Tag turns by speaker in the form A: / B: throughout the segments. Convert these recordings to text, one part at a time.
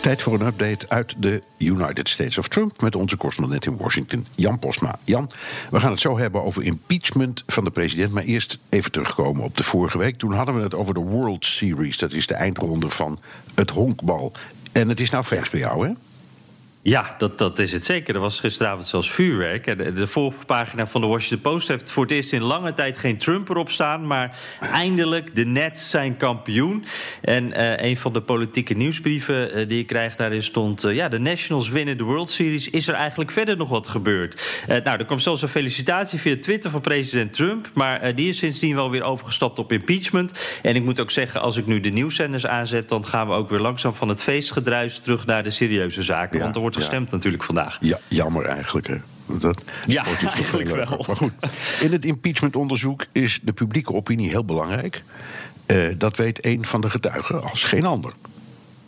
A: Tijd voor een update uit de United States of Trump met onze correspondent in Washington, Jan Posma. Jan, we gaan het zo hebben over impeachment van de president. Maar eerst even terugkomen op de vorige week. Toen hadden we het over de World Series. Dat is de eindronde van het honkbal. En het is nou vers bij jou, hè?
B: Ja, dat, dat is het zeker. Er was gisteravond zelfs vuurwerk. De, de voorpagina van de Washington Post heeft voor het eerst in lange tijd geen Trump erop staan. Maar eindelijk, de Nets zijn kampioen. En uh, een van de politieke nieuwsbrieven uh, die ik krijg daarin stond... Uh, ja, de Nationals winnen de World Series. Is er eigenlijk verder nog wat gebeurd? nou, er kwam zelfs een felicitatie via Twitter van president Trump. Maar die is sindsdien wel weer overgestapt op impeachment. En ik moet ook zeggen, als ik nu de nieuwszenders aanzet... dan gaan we ook weer langzaam van het feestgedruis terug naar de serieuze zaken.
A: Ja.
B: Want er wordt gestemd natuurlijk vandaag.
A: Ja, jammer eigenlijk. Hè. Dat
B: Ja, eigenlijk wel.
A: Maar goed, in het impeachmentonderzoek is de publieke opinie heel belangrijk. Eh, dat weet een van de getuigen als geen ander.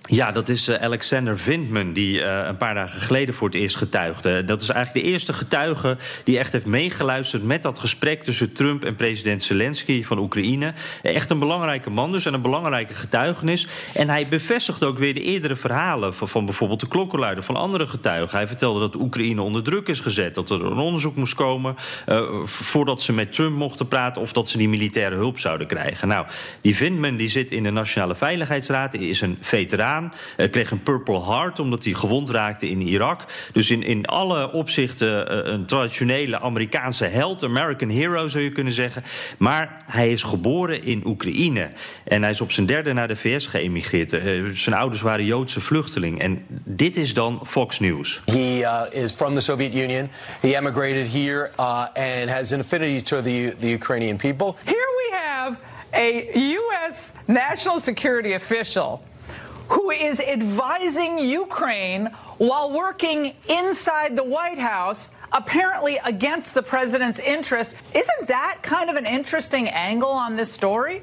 B: Ja, dat is eh, Alexander Vindman, die eh, een paar dagen geleden voor het eerst getuigde. Dat is eigenlijk de eerste getuige die echt heeft meegeluisterd met dat gesprek tussen Trump en president Zelensky van Oekraïne. Echt een belangrijke man dus en een belangrijke getuigenis. En hij bevestigt ook weer de eerdere verhalen van, van bijvoorbeeld de klokkenluider van andere getuigen. Hij vertelde dat Oekraïne onder druk is gezet, dat er een onderzoek moest komen eh, voordat ze met Trump mochten praten of dat ze die militaire hulp zouden krijgen. Nou, die Vindman die zit in de Nationale Veiligheidsraad, is een veteraan. Uh, kreeg een Purple Heart omdat hij gewond raakte in Irak. Dus in, in alle opzichten uh, een traditionele Amerikaanse held, American hero zou je kunnen zeggen. Maar hij is geboren in Oekraïne. En hij is op zijn derde naar de VS geëmigreerd. Uh, zijn ouders waren Joodse vluchteling. En dit is dan Fox News.
C: He is from the Soviet Union. He emigrated here and has an affinity to the, the Ukrainian people.
D: Here we have a U.S. national security official who is advising Ukraine while working inside the White House, apparently against the president's interest. Isn't that kind of an interesting angle on this story?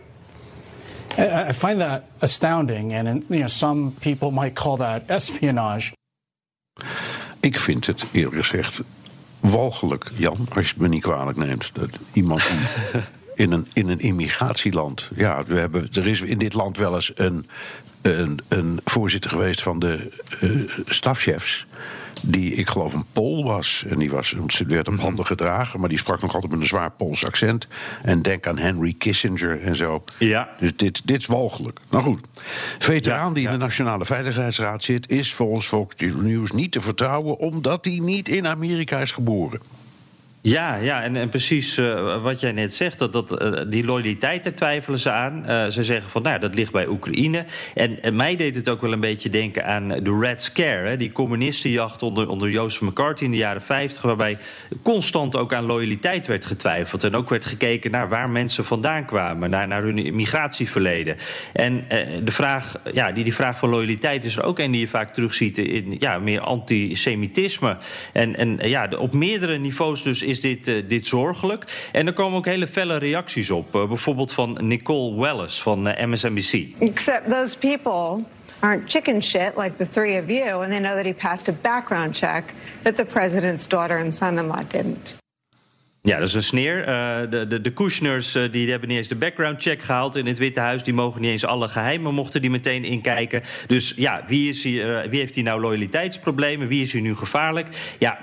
E: I find that astounding, and you know, some people might call that espionage.
A: Ik vind het eerlijk gezegd walgelijk, Jan, als je me niet kwalijk neemt. Dat iemand die in een, in een immigratieland. Ja, we hebben, er is in dit land wel eens een, een, een voorzitter geweest van de uh, stafchefs. Die, ik geloof, een Pool was. En die was, ze werd op handen gedragen, maar die sprak nog altijd met een zwaar Pools accent. En denk aan Henry Kissinger en zo.
B: Ja.
A: Dus dit, dit is walgelijk. Nou goed. Veteraan
B: Ja,
A: die in de Nationale Veiligheidsraad zit, is volgens Fox News niet te vertrouwen, omdat hij niet in Amerika is geboren.
B: Ja, ja en, precies uh, wat jij net zegt, dat, dat, uh, die loyaliteit, daar twijfelen ze aan. Uh, ze zeggen van, nou, dat ligt bij Oekraïne. En, mij deed het ook wel een beetje denken aan de Red Scare, hè, die communistenjacht onder, onder Joseph McCarthy in de jaren 50, waarbij constant ook aan loyaliteit werd getwijfeld. En ook werd gekeken naar waar mensen vandaan kwamen, naar, hun migratieverleden. En de vraag, ja, die, die vraag van loyaliteit is er ook een die je vaak terugziet in ja, meer antisemitisme. En, en ja, op meerdere niveaus dus is dit, uh, dit zorgelijk. En er komen ook hele felle reacties op. Uh, bijvoorbeeld van Nicole Wallace van uh, MSNBC.
F: Except those people aren't chicken shit like the three of you, and they know that he passed a background check that the president's daughter and son-in-law didn't.
B: Ja, dat is een sneer. Uh, de, de, de Kushners uh, die hebben niet eens de background check gehaald in het Witte Huis. Die mogen niet eens alle geheimen mochten die meteen inkijken. Dus ja, wie, is uh, wie heeft hier nou loyaliteitsproblemen? Wie is hier nu gevaarlijk? Ja,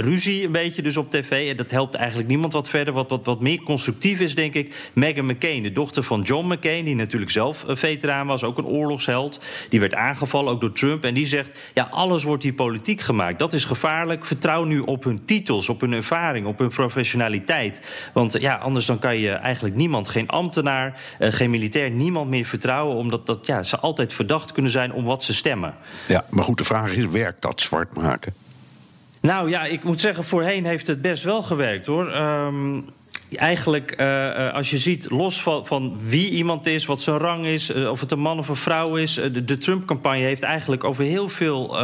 B: ruzie een beetje dus op tv. En dat helpt eigenlijk niemand wat verder. Wat, wat, wat meer constructief is, denk ik, Meghan McCain. De dochter van John McCain, die natuurlijk zelf een veteraan was. Ook een oorlogsheld. Die werd aangevallen, ook door Trump. En die zegt, ja, alles wordt hier politiek gemaakt. Dat is gevaarlijk. Vertrouw nu op hun titels, op hun ervaring, op hun professionaliteit. Want ja, anders dan kan je eigenlijk niemand, geen ambtenaar, uh, geen militair, niemand meer vertrouwen. Omdat dat, ja, ze altijd verdacht kunnen zijn om wat ze stemmen.
A: Ja, maar goed, de vraag is: werkt dat zwart maken?
B: Nou ja, ik moet zeggen, voorheen heeft het best wel gewerkt hoor. Um, eigenlijk, uh, als je ziet, los van, van, wie iemand is, wat zijn rang is, uh, of het een man of een vrouw is. de, Trump-campagne heeft eigenlijk over heel veel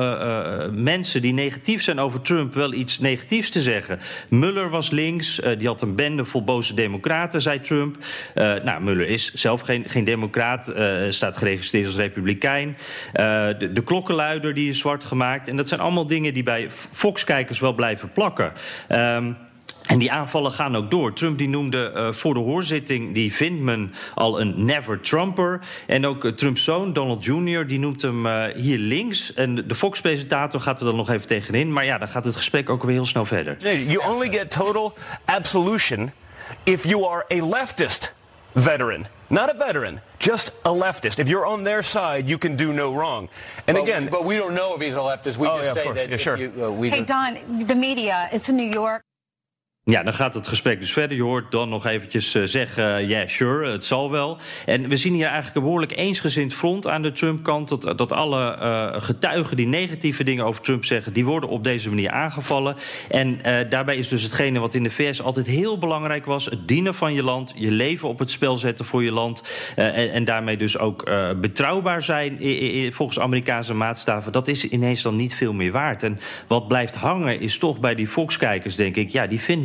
B: mensen die negatief zijn over Trump wel iets negatiefs te zeggen. Muller was links, die had een bende vol boze democraten, zei Trump. nou, Muller is zelf geen, geen democraat, staat geregistreerd als republikein. de, de klokkenluider die is zwart gemaakt. En dat zijn allemaal dingen die bij Fox-kijkers wel blijven plakken. Um, en die aanvallen gaan ook door. Trump die noemde uh, voor de hoorzitting die Vindman al een never Trumper. En ook uh, Trumps zoon, Donald Jr., die noemt hem uh, hier links. En de Fox-presentator gaat er dan nog even tegenin. Maar ja, dan gaat het gesprek ook weer heel snel verder.
G: You only get total absolution if you are a leftist veteran. Not a veteran, just a leftist. If you're on their side, you can do no wrong. And
C: but,
G: again,
C: but we don't know if he's a leftist. We
G: oh,
C: just
G: yeah,
C: say that.
G: Yeah, sure.
C: You, uh, we
H: hey, Don, the media, it's in New York.
B: Ja, dan gaat het gesprek dus verder. Je hoort dan nog eventjes uh, zeggen, ja, yeah, sure, het zal wel. En we zien hier eigenlijk een behoorlijk eensgezind front aan de Trump-kant. Dat, dat alle getuigen die negatieve dingen over Trump zeggen... die worden op deze manier aangevallen. En daarbij is dus hetgene wat in de VS altijd heel belangrijk was... het dienen van je land, je leven op het spel zetten voor je land... en, en, daarmee dus ook betrouwbaar zijn volgens Amerikaanse maatstaven... dat is ineens dan niet veel meer waard. En wat blijft hangen is toch bij die Fox-kijkers, denk ik... ja, die vindt